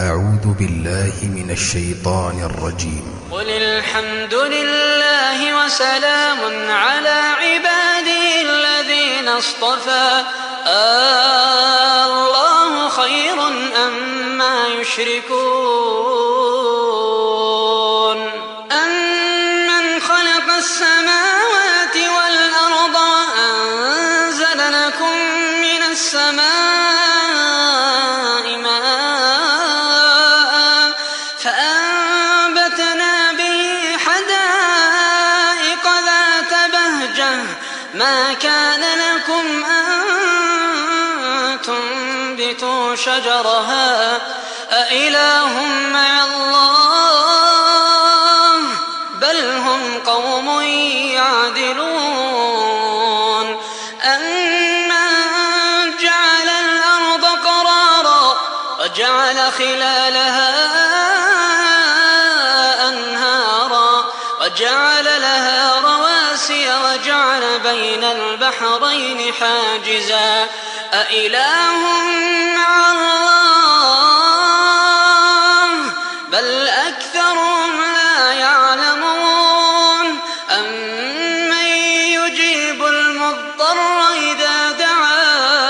أعوذ بالله من الشيطان الرجيم. قل الحمد لله وسلام على عباده الذين اصطفى. آه الله خير أم ما يشركون. ما كان لكم أن تنبتوا شجرها أإله مع الله بل هم قوم يعدلون أمن جعل الأرض قرارا وجعل خلالها بين البحرين حاجزا أإله مع الله بل أكثرهم لا يعلمون أمن يجيب المضطر إذا دعاه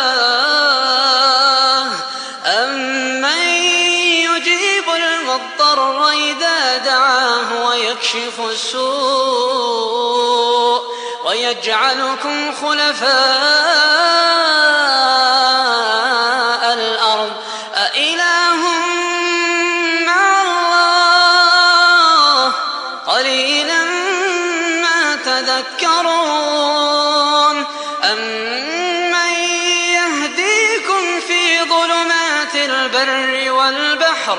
أمن يجيب المضطر إذا دعاه ويكشف السوء ويجعلكم خلفاء الأرض. أإله مع الله. قليلا ما تذكرون. أمن يهديكم في ظلمات البر والبحر؟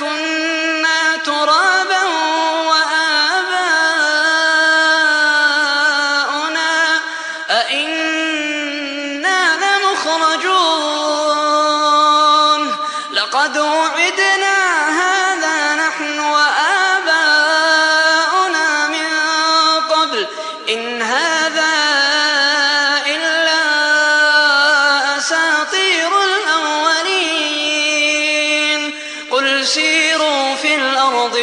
كنا ترابا وآباؤنا أئنا لمخرجون. لقد وعدنا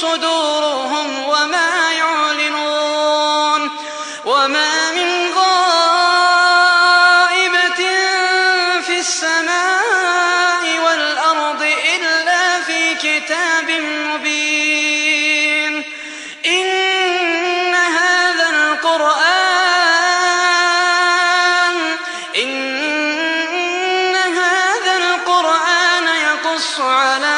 صدورهم وما يعلنون وما من غائبة في السماء والأرض إلا في كتاب مبين. إن هذا القرآن إن هذا القرآن يقص على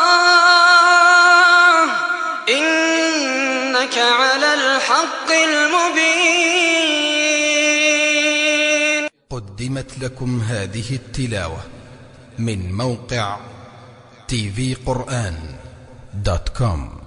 قدمت لكم هذه التلاوة من موقع كوم.